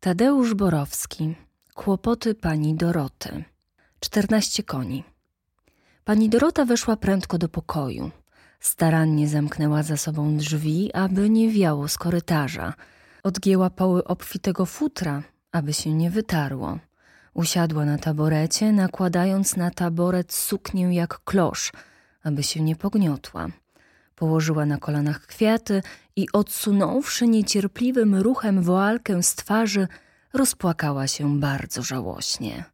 Tadeusz Borowski. Kłopoty pani Doroty. Czternaście koni. Pani Dorota weszła prędko do pokoju. Starannie zamknęła za sobą drzwi, aby nie wiało z korytarza. Odgięła poły obfitego futra, aby się nie wytarło. Usiadła na taborecie, nakładając na taboret suknię jak klosz, aby się nie pogniotła. Położyła na kolanach kwiaty i odsunąwszy niecierpliwym ruchem woalkę z twarzy, rozpłakała się bardzo żałośnie.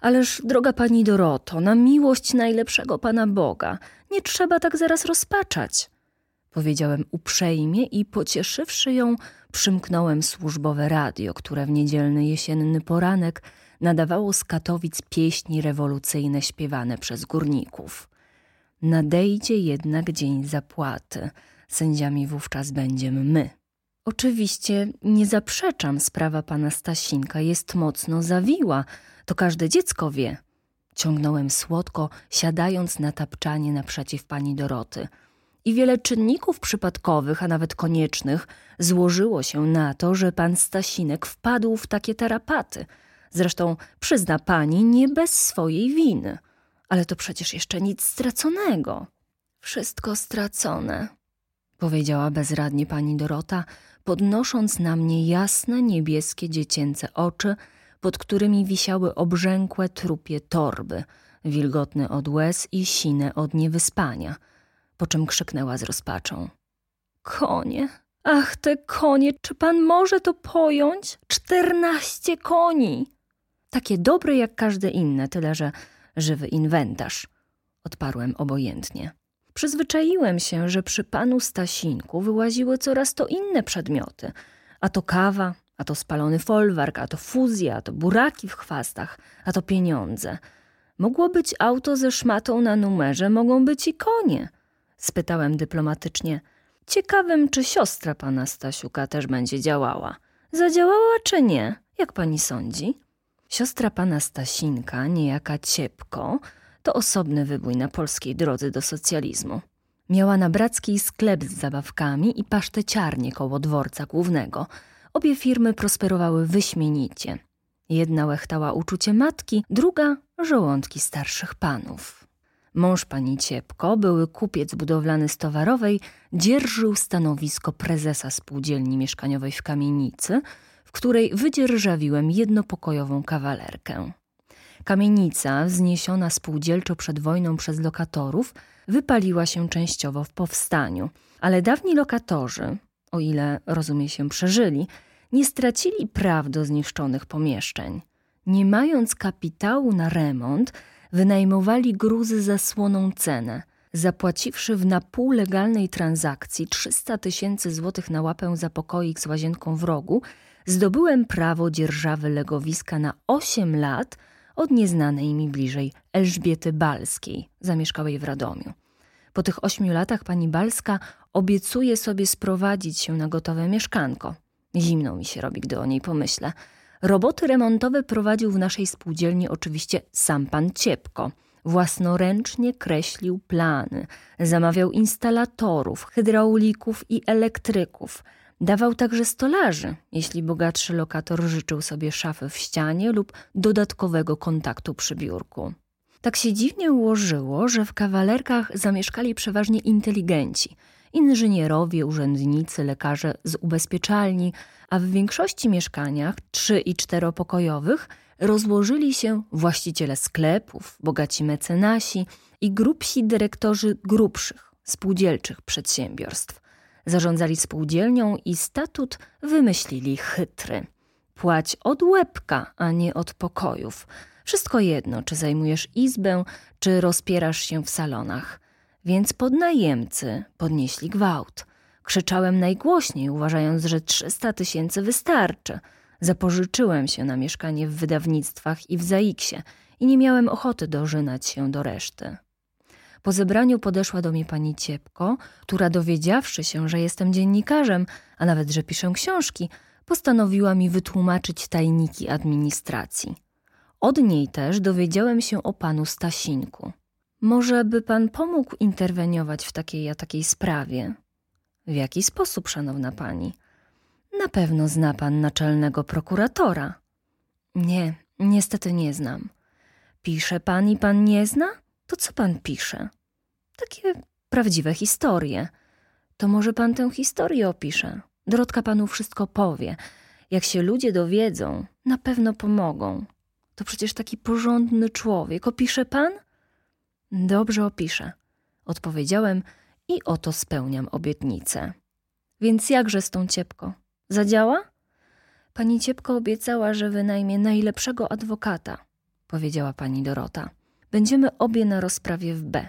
Ależ, droga pani Doroto, na miłość najlepszego Pana Boga, nie trzeba tak zaraz rozpaczać. Powiedziałem uprzejmie i pocieszywszy ją, przymknąłem służbowe radio, które w niedzielny jesienny poranek nadawało z Katowic pieśni rewolucyjne śpiewane przez górników. Nadejdzie jednak dzień zapłaty. Sędziami wówczas będziemy my. Oczywiście nie zaprzeczam, sprawa pana Stasinka jest mocno zawiła. To każde dziecko wie. Ciągnąłem słodko, siadając na tapczanie naprzeciw pani Doroty. I wiele czynników przypadkowych, a nawet koniecznych, złożyło się na to, że pan Stasinek wpadł w takie tarapaty. Zresztą przyzna pani nie bez swojej winy. Ale to przecież jeszcze nic straconego. Wszystko stracone, powiedziała bezradnie pani Dorota, podnosząc na mnie jasne, niebieskie, dziecięce oczy, pod którymi wisiały obrzękłe trupie torby, wilgotne od łez i sine od niewyspania, po czym krzyknęła z rozpaczą. Konie, ach te konie, czy pan może to pojąć? Czternaście koni! Takie dobre jak każde inne, tyle że żywy inwentarz, odparłem obojętnie. Przyzwyczaiłem się, że przy panu Stasinku wyłaziły coraz to inne przedmioty. A to kawa, a to spalony folwark, a to fuzja, a to buraki w chwastach, a to pieniądze. Mogło być auto ze szmatą na numerze, mogą być i konie. Spytałem dyplomatycznie. Ciekawym, czy siostra pana Stasiuka też będzie działała. Zadziałała czy nie? Jak pani sądzi? Siostra pana Stasinka, niejaka Ciepko, to osobny wybój na polskiej drodze do socjalizmu. Miała na brackiej sklep z zabawkami i paszteciarnię koło dworca głównego. Obie firmy prosperowały wyśmienicie. Jedna łechtała uczucie matki, druga żołądki starszych panów. Mąż pani Ciepko, były kupiec budowlany z towarowej, dzierżył stanowisko prezesa spółdzielni mieszkaniowej w kamienicy, w której wydzierżawiłem jednopokojową kawalerkę. Kamienica, wzniesiona spółdzielczo przed wojną przez lokatorów, wypaliła się częściowo w powstaniu, ale dawni lokatorzy, o ile rozumie się przeżyli, nie stracili praw do zniszczonych pomieszczeń. Nie mając kapitału na remont, wynajmowali gruzy za słoną cenę, zapłaciwszy w napółlegalnej transakcji 300 tysięcy złotych na łapę za pokoik z łazienką w rogu, zdobyłem prawo dzierżawy legowiska na 8 lat od nieznanej mi bliżej Elżbiety Balskiej, zamieszkałej w Radomiu. Po tych ośmiu latach pani Balska obiecuje sobie sprowadzić się na gotowe mieszkanko. Zimno mi się robi, gdy o niej pomyślę. Roboty remontowe prowadził w naszej spółdzielni oczywiście sam pan Ciepko. Własnoręcznie kreślił plany, zamawiał instalatorów, hydraulików i elektryków – Dawał także stolarzy, jeśli bogatszy lokator życzył sobie szafy w ścianie lub dodatkowego kontaktu przy biurku. Tak się dziwnie ułożyło, że w kawalerkach zamieszkali przeważnie inteligenci, inżynierowie, urzędnicy, lekarze z ubezpieczalni, a w większości mieszkaniach trzy i czteropokojowych rozłożyli się właściciele sklepów, bogaci mecenasi i grubsi dyrektorzy grubszych, spółdzielczych przedsiębiorstw. Zarządzali spółdzielnią i statut wymyślili chytry. Płać od łebka, a nie od pokojów. Wszystko jedno, czy zajmujesz izbę, czy rozpierasz się w salonach. Więc podnajemcy podnieśli gwałt. Krzyczałem najgłośniej, uważając, że 300 tysięcy wystarczy. Zapożyczyłem się na mieszkanie w wydawnictwach i w Zaiksie i nie miałem ochoty dożynać się do reszty. Po zebraniu podeszła do mnie pani Ciepko, która dowiedziawszy się, że jestem dziennikarzem, a nawet, że piszę książki, postanowiła mi wytłumaczyć tajniki administracji. Od niej też dowiedziałem się o panu Stasinku. Może by pan pomógł interweniować w takiej a takiej sprawie? W jaki sposób, szanowna pani? Na pewno zna pan naczelnego prokuratora. Nie, niestety nie znam. Pisze pan i pan nie zna? To co pan pisze? Takie prawdziwe historie. To może pan tę historię opisze. Dorotka panu wszystko powie. Jak się ludzie dowiedzą, na pewno pomogą. To przecież taki porządny człowiek. Opisze pan? Dobrze opiszę, odpowiedziałem i oto spełniam obietnicę. Więc jakże z tą ciepko? Zadziała? Pani ciepko obiecała, że wynajmie najlepszego adwokata, powiedziała pani Dorota. Będziemy obie na rozprawie w B.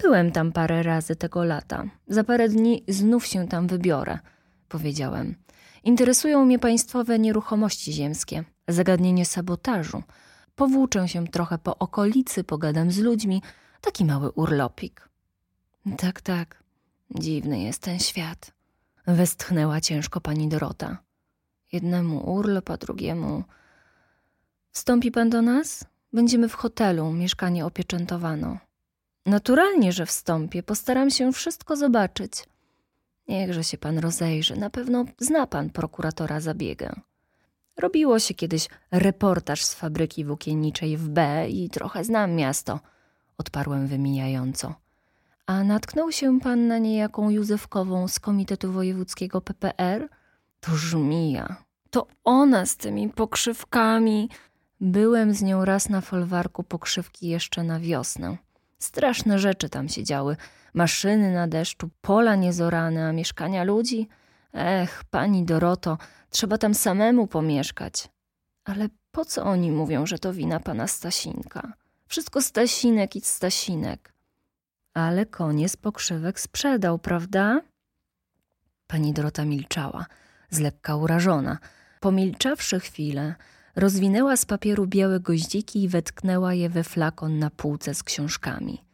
Byłem tam parę razy tego lata. Za parę dni znów się tam wybiorę, powiedziałem. Interesują mnie państwowe nieruchomości ziemskie, zagadnienie sabotażu. Powłóczę się trochę po okolicy, pogadam z ludźmi. Taki mały urlopik. Tak, tak. Dziwny jest ten świat. Westchnęła ciężko pani Dorota. Jednemu urlop, a drugiemu. Wstąpi pan do nas? Będziemy w hotelu, mieszkanie opieczętowano. Naturalnie, że wstąpię, postaram się wszystko zobaczyć. Niechże się pan rozejrzy, na pewno zna pan prokuratora Zabiegę. Robiło się kiedyś reportaż z fabryki włókienniczej w B i trochę znam miasto, odparłem wymijająco. A natknął się pan na niejaką Józefkową z Komitetu Wojewódzkiego PPR? To żmija. To ona z tymi pokrzywkami. Byłem z nią raz na folwarku pokrzywki jeszcze na wiosnę. Straszne rzeczy tam się działy. Maszyny na deszczu, pola niezorane, a mieszkania ludzi? Ech, pani Doroto, trzeba tam samemu pomieszkać. Ale po co oni mówią, że to wina pana Stasinka? Wszystko Stasinek i Stasinek. Ale koniec pokrzywek sprzedał, prawda? Pani Dorota milczała, z lekka urażona. Pomilczawszy chwilę, rozwinęła z papieru białe goździki i wetknęła je we flakon na półce z książkami.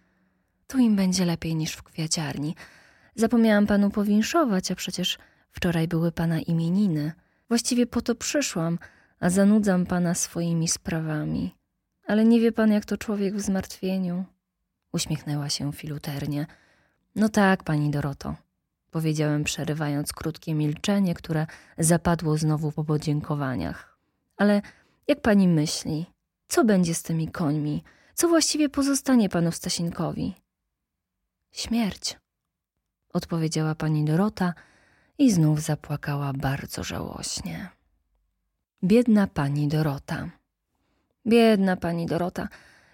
Tu im będzie lepiej niż w kwiaciarni. Zapomniałam panu powinszować, a przecież wczoraj były pana imieniny. Właściwie po to przyszłam, a zanudzam pana swoimi sprawami. Ale nie wie pan, jak to człowiek w zmartwieniu. Uśmiechnęła się filuternie. No tak, pani Doroto, powiedziałem, przerywając krótkie milczenie, które zapadło znowu po podziękowaniach. Ale jak pani myśli, co będzie z tymi końmi? Co właściwie pozostanie panu Stasinkowi? Śmierć, odpowiedziała pani Dorota i znów zapłakała bardzo żałośnie. Biedna pani Dorota. Biedna pani Dorota.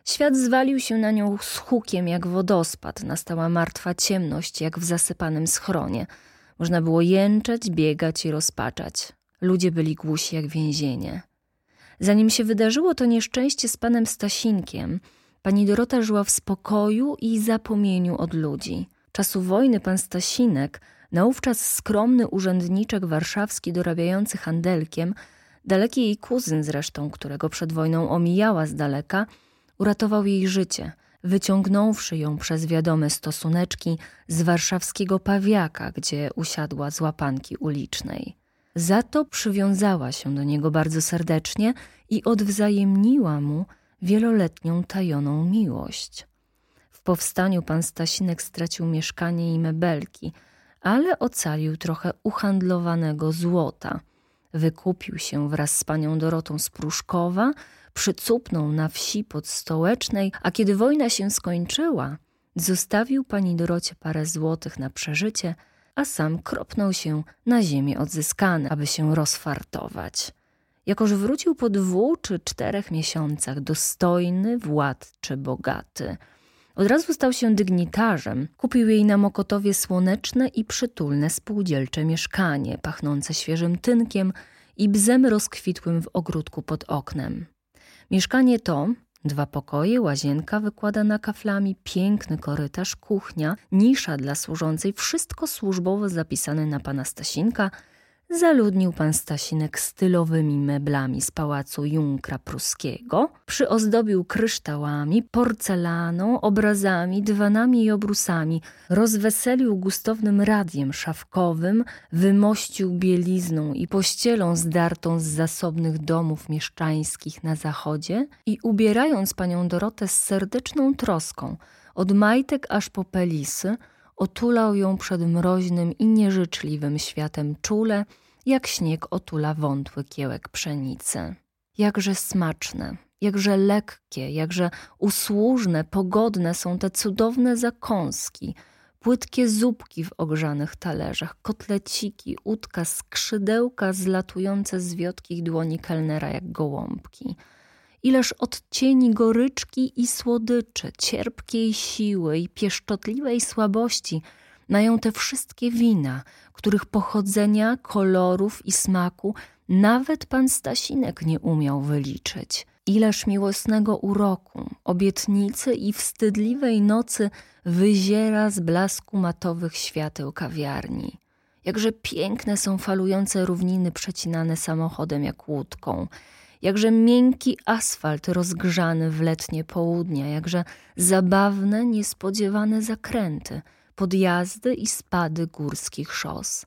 Świat zwalił się na nią z hukiem jak wodospad. Nastała martwa ciemność jak w zasypanym schronie. Można było jęczeć, biegać i rozpaczać. Ludzie byli głusi jak więzienie. Zanim się wydarzyło to nieszczęście z panem Stasinkiem, pani Dorota żyła w spokoju i zapomnieniu od ludzi. Czasu wojny pan Stasinek, naówczas skromny urzędniczek warszawski dorabiający handelkiem, daleki jej kuzyn zresztą, którego przed wojną omijała z daleka, uratował jej życie, wyciągnąwszy ją przez wiadome stosuneczki z warszawskiego pawiaka, gdzie usiadła z łapanki ulicznej. Za to przywiązała się do niego bardzo serdecznie i odwzajemniła mu wieloletnią tajoną miłość. W powstaniu pan Stasinek stracił mieszkanie i mebelki, ale ocalił trochę uhandlowanego złota. Wykupił się wraz z panią Dorotą z Pruszkowa, przycupnął na wsi pod Stołecznej, a kiedy wojna się skończyła, zostawił pani Dorocie parę złotych na przeżycie, a sam kropnął się na ziemię odzyskane, aby się rozfartować. Jakoż wrócił po dwóch czy czterech miesiącach, dostojny, władczy, bogaty. Od razu stał się dygnitarzem. Kupił jej na Mokotowie słoneczne i przytulne spółdzielcze mieszkanie, pachnące świeżym tynkiem i bzem rozkwitłym w ogródku pod oknem. Mieszkanie to Dwa pokoje, łazienka wykładana kaflami, piękny korytarz, kuchnia, nisza dla służącej, wszystko służbowo zapisane na pana Stasinka – zaludnił pan Stasinek stylowymi meblami z pałacu Junkra Pruskiego, przyozdobił kryształami, porcelaną, obrazami, dywanami i obrusami, rozweselił gustownym radiem szafkowym, wymościł bielizną i pościelą zdartą z zasobnych domów mieszczańskich na zachodzie i ubierając panią Dorotę z serdeczną troską, od majtek aż po pelisy, otulał ją przed mroźnym i nieżyczliwym światem czule, jak śnieg otula wątły kiełek pszenicy. Jakże smaczne, jakże lekkie, jakże usłużne, pogodne są te cudowne zakąski, płytkie zupki w ogrzanych talerzach, kotleciki, udka, skrzydełka zlatujące z wiotkich dłoni kelnera jak gołąbki. Ileż odcieni goryczki i słodyczy, cierpkiej siły i pieszczotliwej słabości mają te wszystkie wina, których pochodzenia, kolorów i smaku nawet pan Stasinek nie umiał wyliczyć. Ileż miłosnego uroku, obietnicy i wstydliwej nocy wyziera z blasku matowych świateł kawiarni. Jakże piękne są falujące równiny przecinane samochodem jak łódką. Jakże miękki asfalt rozgrzany w letnie południa, jakże zabawne, niespodziewane zakręty, podjazdy i spady górskich szos.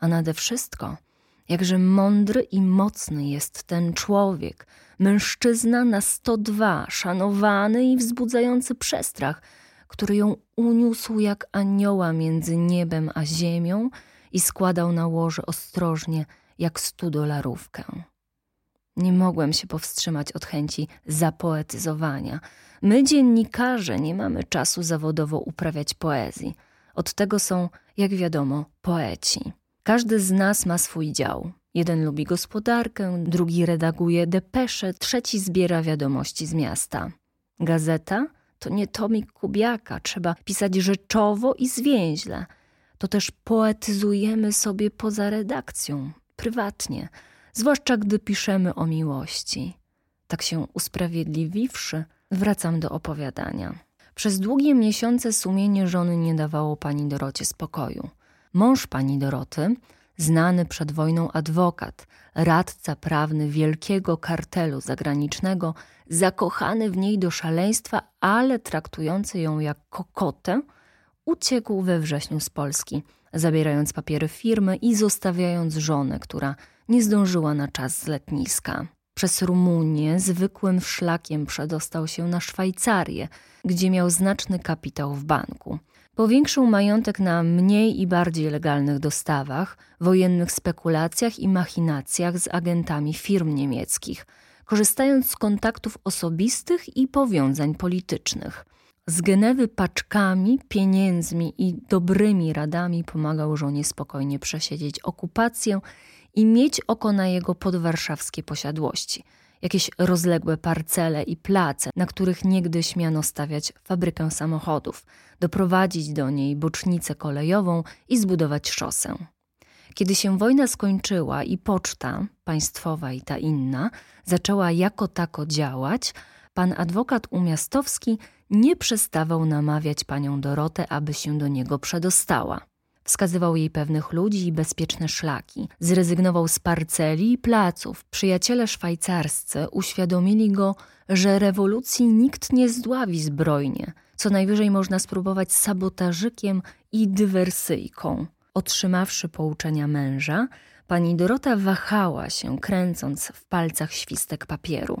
A nade wszystko – Jakże mądry i mocny jest ten człowiek, mężczyzna na 102, szanowany i wzbudzający przestrach, który ją uniósł jak anioła między niebem a ziemią i składał na łoże ostrożnie, jak stu dolarówkę. Nie mogłem się powstrzymać od chęci zapoetyzowania. My, dziennikarze, nie mamy czasu zawodowo uprawiać poezji. Od tego są, jak wiadomo, poeci. Każdy z nas ma swój dział. Jeden lubi gospodarkę, drugi redaguje depesze, trzeci zbiera wiadomości z miasta. Gazeta to nie tomik Kubiaka, trzeba pisać rzeczowo i zwięźle. To też poetyzujemy sobie poza redakcją, prywatnie, zwłaszcza gdy piszemy o miłości. Tak się usprawiedliwiwszy, wracam do opowiadania. Przez długie miesiące sumienie żony nie dawało pani Dorocie spokoju. Mąż pani Doroty, znany przed wojną adwokat, radca prawny wielkiego kartelu zagranicznego, zakochany w niej do szaleństwa, ale traktujący ją jak kokotę, uciekł we wrześniu z Polski, zabierając papiery firmy i zostawiając żonę, która nie zdążyła na czas z letniska. Przez Rumunię zwykłym szlakiem przedostał się na Szwajcarię, gdzie miał znaczny kapitał w banku. Powiększył majątek na mniej i bardziej legalnych dostawach, wojennych spekulacjach i machinacjach z agentami firm niemieckich, korzystając z kontaktów osobistych i powiązań politycznych. Z Genewy paczkami, pieniędzmi i dobrymi radami pomagał żonie spokojnie przesiedzieć okupację i mieć oko na jego podwarszawskie posiadłości – jakieś rozległe parcele i place, na których niegdyś miano stawiać fabrykę samochodów, doprowadzić do niej bocznicę kolejową i zbudować szosę. Kiedy się wojna skończyła i poczta, państwowa i ta inna, zaczęła jako tako działać, pan adwokat Umiastowski nie przestawał namawiać panią Dorotę, aby się do niego przedostała. Wskazywał jej pewnych ludzi i bezpieczne szlaki. Zrezygnował z parceli i placów. Przyjaciele szwajcarscy uświadomili go, że rewolucji nikt nie zdławi zbrojnie. Co najwyżej można spróbować sabotażykiem i dywersyjką. Otrzymawszy pouczenia męża, pani Dorota wahała się, kręcąc w palcach świstek papieru.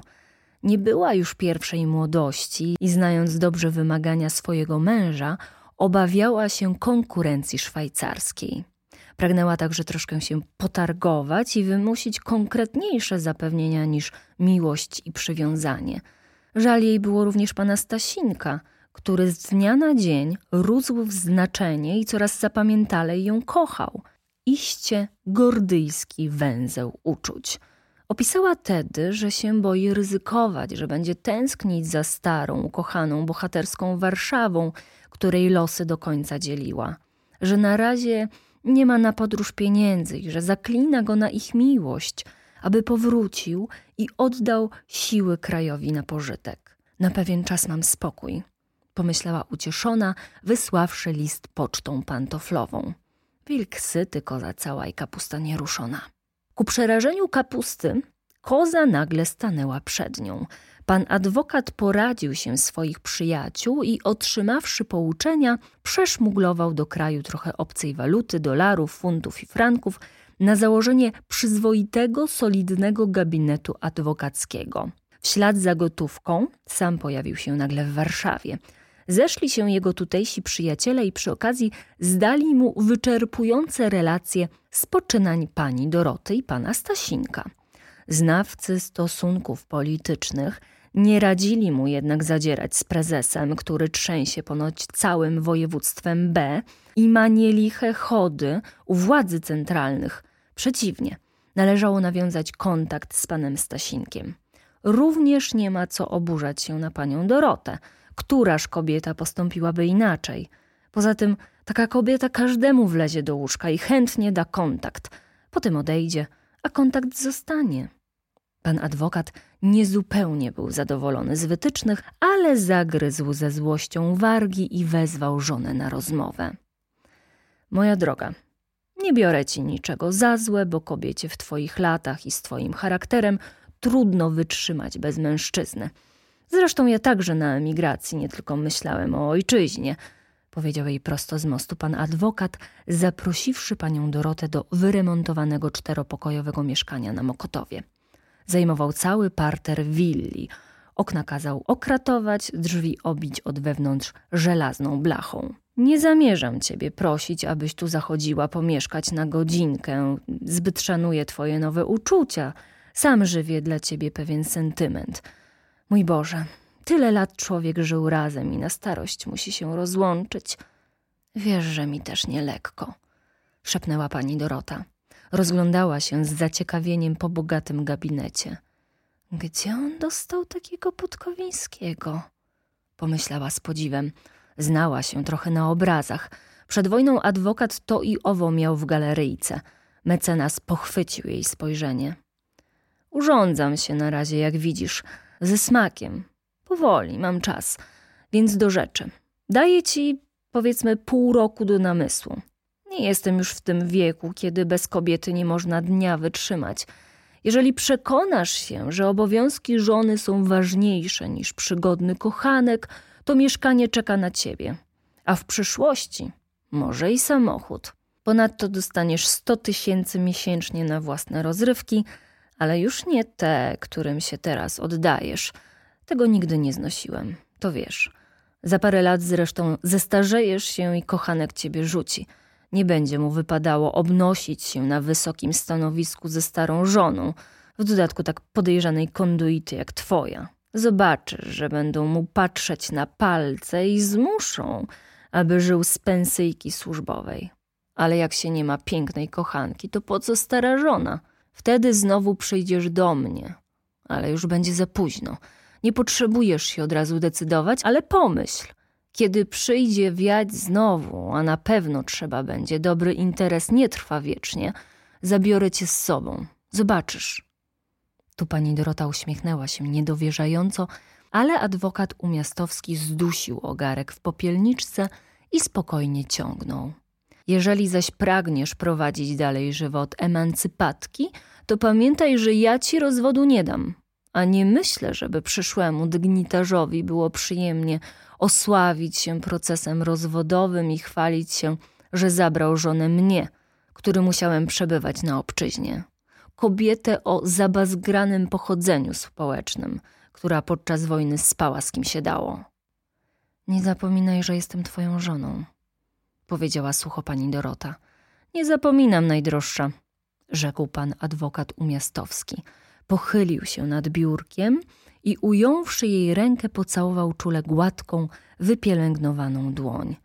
Nie była już pierwszej młodości i znając dobrze wymagania swojego męża, obawiała się konkurencji szwajcarskiej. Pragnęła także troszkę się potargować i wymusić konkretniejsze zapewnienia niż miłość i przywiązanie. Żal jej było również pana Stasinka, który z dnia na dzień rósł w znaczenie i coraz zapamiętalej ją kochał. Iście gordyjski węzeł uczuć. Opisała tedy, że się boi ryzykować, że będzie tęsknić za starą, ukochaną, bohaterską Warszawą, której losy do końca dzieliła, że na razie nie ma na podróż pieniędzy i że zaklina go na ich miłość, aby powrócił i oddał siły krajowi na pożytek. Na pewien czas mam spokój, pomyślała ucieszona, wysławszy list pocztą pantoflową. Wilk syty, koza cała i kapusta nieruszona. Ku przerażeniu kapusty, koza nagle stanęła przed nią. Pan adwokat poradził się swoich przyjaciół i otrzymawszy pouczenia, przeszmuglował do kraju trochę obcej waluty, dolarów, funtów i franków na założenie przyzwoitego, solidnego gabinetu adwokackiego. W ślad za gotówką sam pojawił się nagle w Warszawie. Zeszli się jego tutejsi przyjaciele i przy okazji zdali mu wyczerpujące relacje z poczynań pani Doroty i pana Stasinka. Znawcy stosunków politycznych nie radzili mu jednak zadzierać z prezesem, który trzęsie ponoć całym województwem B i ma nieliche chody u władzy centralnych. Przeciwnie, należało nawiązać kontakt z panem Stasinkiem. Również nie ma co oburzać się na panią Dorotę. Któraż kobieta postąpiłaby inaczej? Poza tym taka kobieta każdemu wlezie do łóżka i chętnie da kontakt. Potem odejdzie, a kontakt zostanie. Pan adwokat niezupełnie był zadowolony z wytycznych, ale zagryzł ze złością wargi i wezwał żonę na rozmowę. Moja droga, nie biorę ci niczego za złe, bo kobiecie w twoich latach i z twoim charakterem trudno wytrzymać bez mężczyzny. Zresztą ja także na emigracji nie tylko myślałem o ojczyźnie, powiedział jej prosto z mostu pan adwokat, zaprosiwszy panią Dorotę do wyremontowanego czteropokojowego mieszkania na Mokotowie. Zajmował cały parter willi. Okna kazał okratować, drzwi obić od wewnątrz żelazną blachą. Nie zamierzam ciebie prosić, abyś tu zachodziła pomieszkać na godzinkę. Zbyt szanuję twoje nowe uczucia. Sam żywię dla ciebie pewien sentyment. Mój Boże, tyle lat człowiek żył razem i na starość musi się rozłączyć. Wiesz, że mi też nie lekko, szepnęła pani Dorota. Rozglądała się z zaciekawieniem po bogatym gabinecie. Gdzie on dostał takiego Podkowińskiego? Pomyślała z podziwem. Znała się trochę na obrazach. Przed wojną adwokat to i owo miał w galeryjce. Mecenas pochwycił jej spojrzenie. Urządzam się na razie, jak widzisz, ze smakiem. Powoli, mam czas, więc do rzeczy. Daję ci, powiedzmy, pół roku do namysłu. Nie jestem już w tym wieku, kiedy bez kobiety nie można dnia wytrzymać. Jeżeli przekonasz się, że obowiązki żony są ważniejsze niż przygodny kochanek, to mieszkanie czeka na ciebie. A w przyszłości może i samochód. Ponadto dostaniesz 100 tysięcy miesięcznie na własne rozrywki, ale już nie te, którym się teraz oddajesz. Tego nigdy nie znosiłem, to wiesz. Za parę lat zresztą zestarzejesz się i kochanek ciebie rzuci – nie będzie mu wypadało obnosić się na wysokim stanowisku ze starą żoną, w dodatku tak podejrzanej konduity jak twoja. Zobaczysz, że będą mu patrzeć na palce i zmuszą, aby żył z pensyjki służbowej. Ale jak się nie ma pięknej kochanki, to po co stara żona? Wtedy znowu przyjdziesz do mnie. Ale już będzie za późno. Nie potrzebujesz się od razu decydować, ale pomyśl. Kiedy przyjdzie wiać znowu, a na pewno trzeba będzie, dobry interes nie trwa wiecznie, zabiorę cię z sobą. Zobaczysz. Tu pani Dorota uśmiechnęła się niedowierzająco, ale adwokat umiastowski zdusił ogarek w popielniczce i spokojnie ciągnął. Jeżeli zaś pragniesz prowadzić dalej żywot emancypatki, to pamiętaj, że ja ci rozwodu nie dam. A nie myślę, żeby przyszłemu dygnitarzowi było przyjemnie osławić się procesem rozwodowym i chwalić się, że zabrał żonę mnie, który musiałem przebywać na obczyźnie. Kobietę o zabazgranym pochodzeniu społecznym, która podczas wojny spała z kim się dało. Nie zapominaj, że jestem twoją żoną, powiedziała sucho pani Dorota. Nie zapominam, najdroższa, rzekł pan adwokat umiastowski. Pochylił się nad biurkiem i ująwszy jej rękę, pocałował czule gładką, wypielęgnowaną dłoń.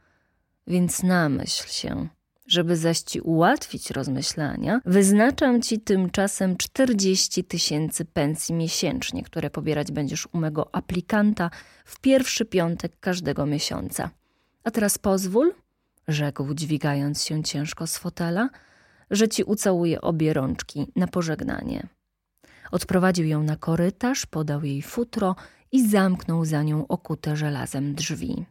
Więc namyśl się, żeby zaś ci ułatwić rozmyślania, wyznaczam ci tymczasem czterdzieści tysięcy pensji miesięcznie, które pobierać będziesz u mego aplikanta w pierwszy piątek każdego miesiąca. A teraz pozwól, rzekł, dźwigając się ciężko z fotela, że ci ucałuję obie rączki na pożegnanie. Odprowadził ją na korytarz, podał jej futro i zamknął za nią okute żelazem drzwi.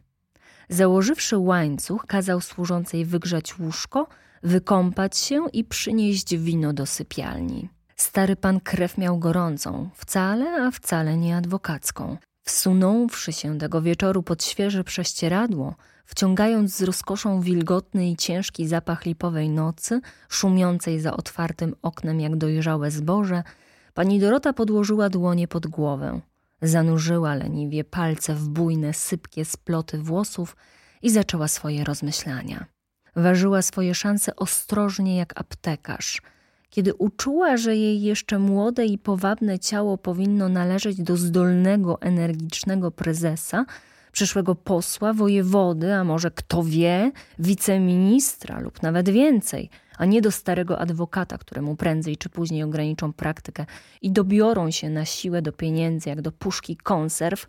Założywszy łańcuch, kazał służącej wygrzać łóżko, wykąpać się i przynieść wino do sypialni. Stary pan krew miał gorącą, wcale, a wcale nie adwokacką. Wsunąwszy się tego wieczoru pod świeże prześcieradło, wciągając z rozkoszą wilgotny i ciężki zapach lipowej nocy, szumiącej za otwartym oknem jak dojrzałe zboże, Pani Dorota podłożyła dłonie pod głowę. Zanurzyła leniwie palce w bujne, sypkie sploty włosów i zaczęła swoje rozmyślania. Ważyła swoje szanse ostrożnie jak aptekarz. Kiedy uczuła, że jej jeszcze młode i powabne ciało powinno należeć do zdolnego, energicznego prezesa, przyszłego posła, wojewody, a może kto wie, wiceministra lub nawet więcej, a nie do starego adwokata, któremu prędzej czy później ograniczą praktykę i dobiorą się na siłę do pieniędzy jak do puszki konserw.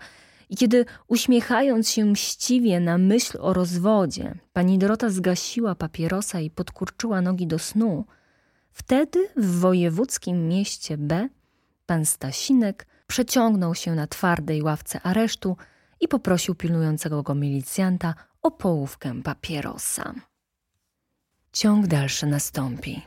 I kiedy uśmiechając się mściwie na myśl o rozwodzie, pani Dorota zgasiła papierosa i podkurczyła nogi do snu, wtedy w wojewódzkim mieście B pan Stasinek przeciągnął się na twardej ławce aresztu i poprosił pilnującego go milicjanta o połówkę papierosa. Ciąg dalszy nastąpi.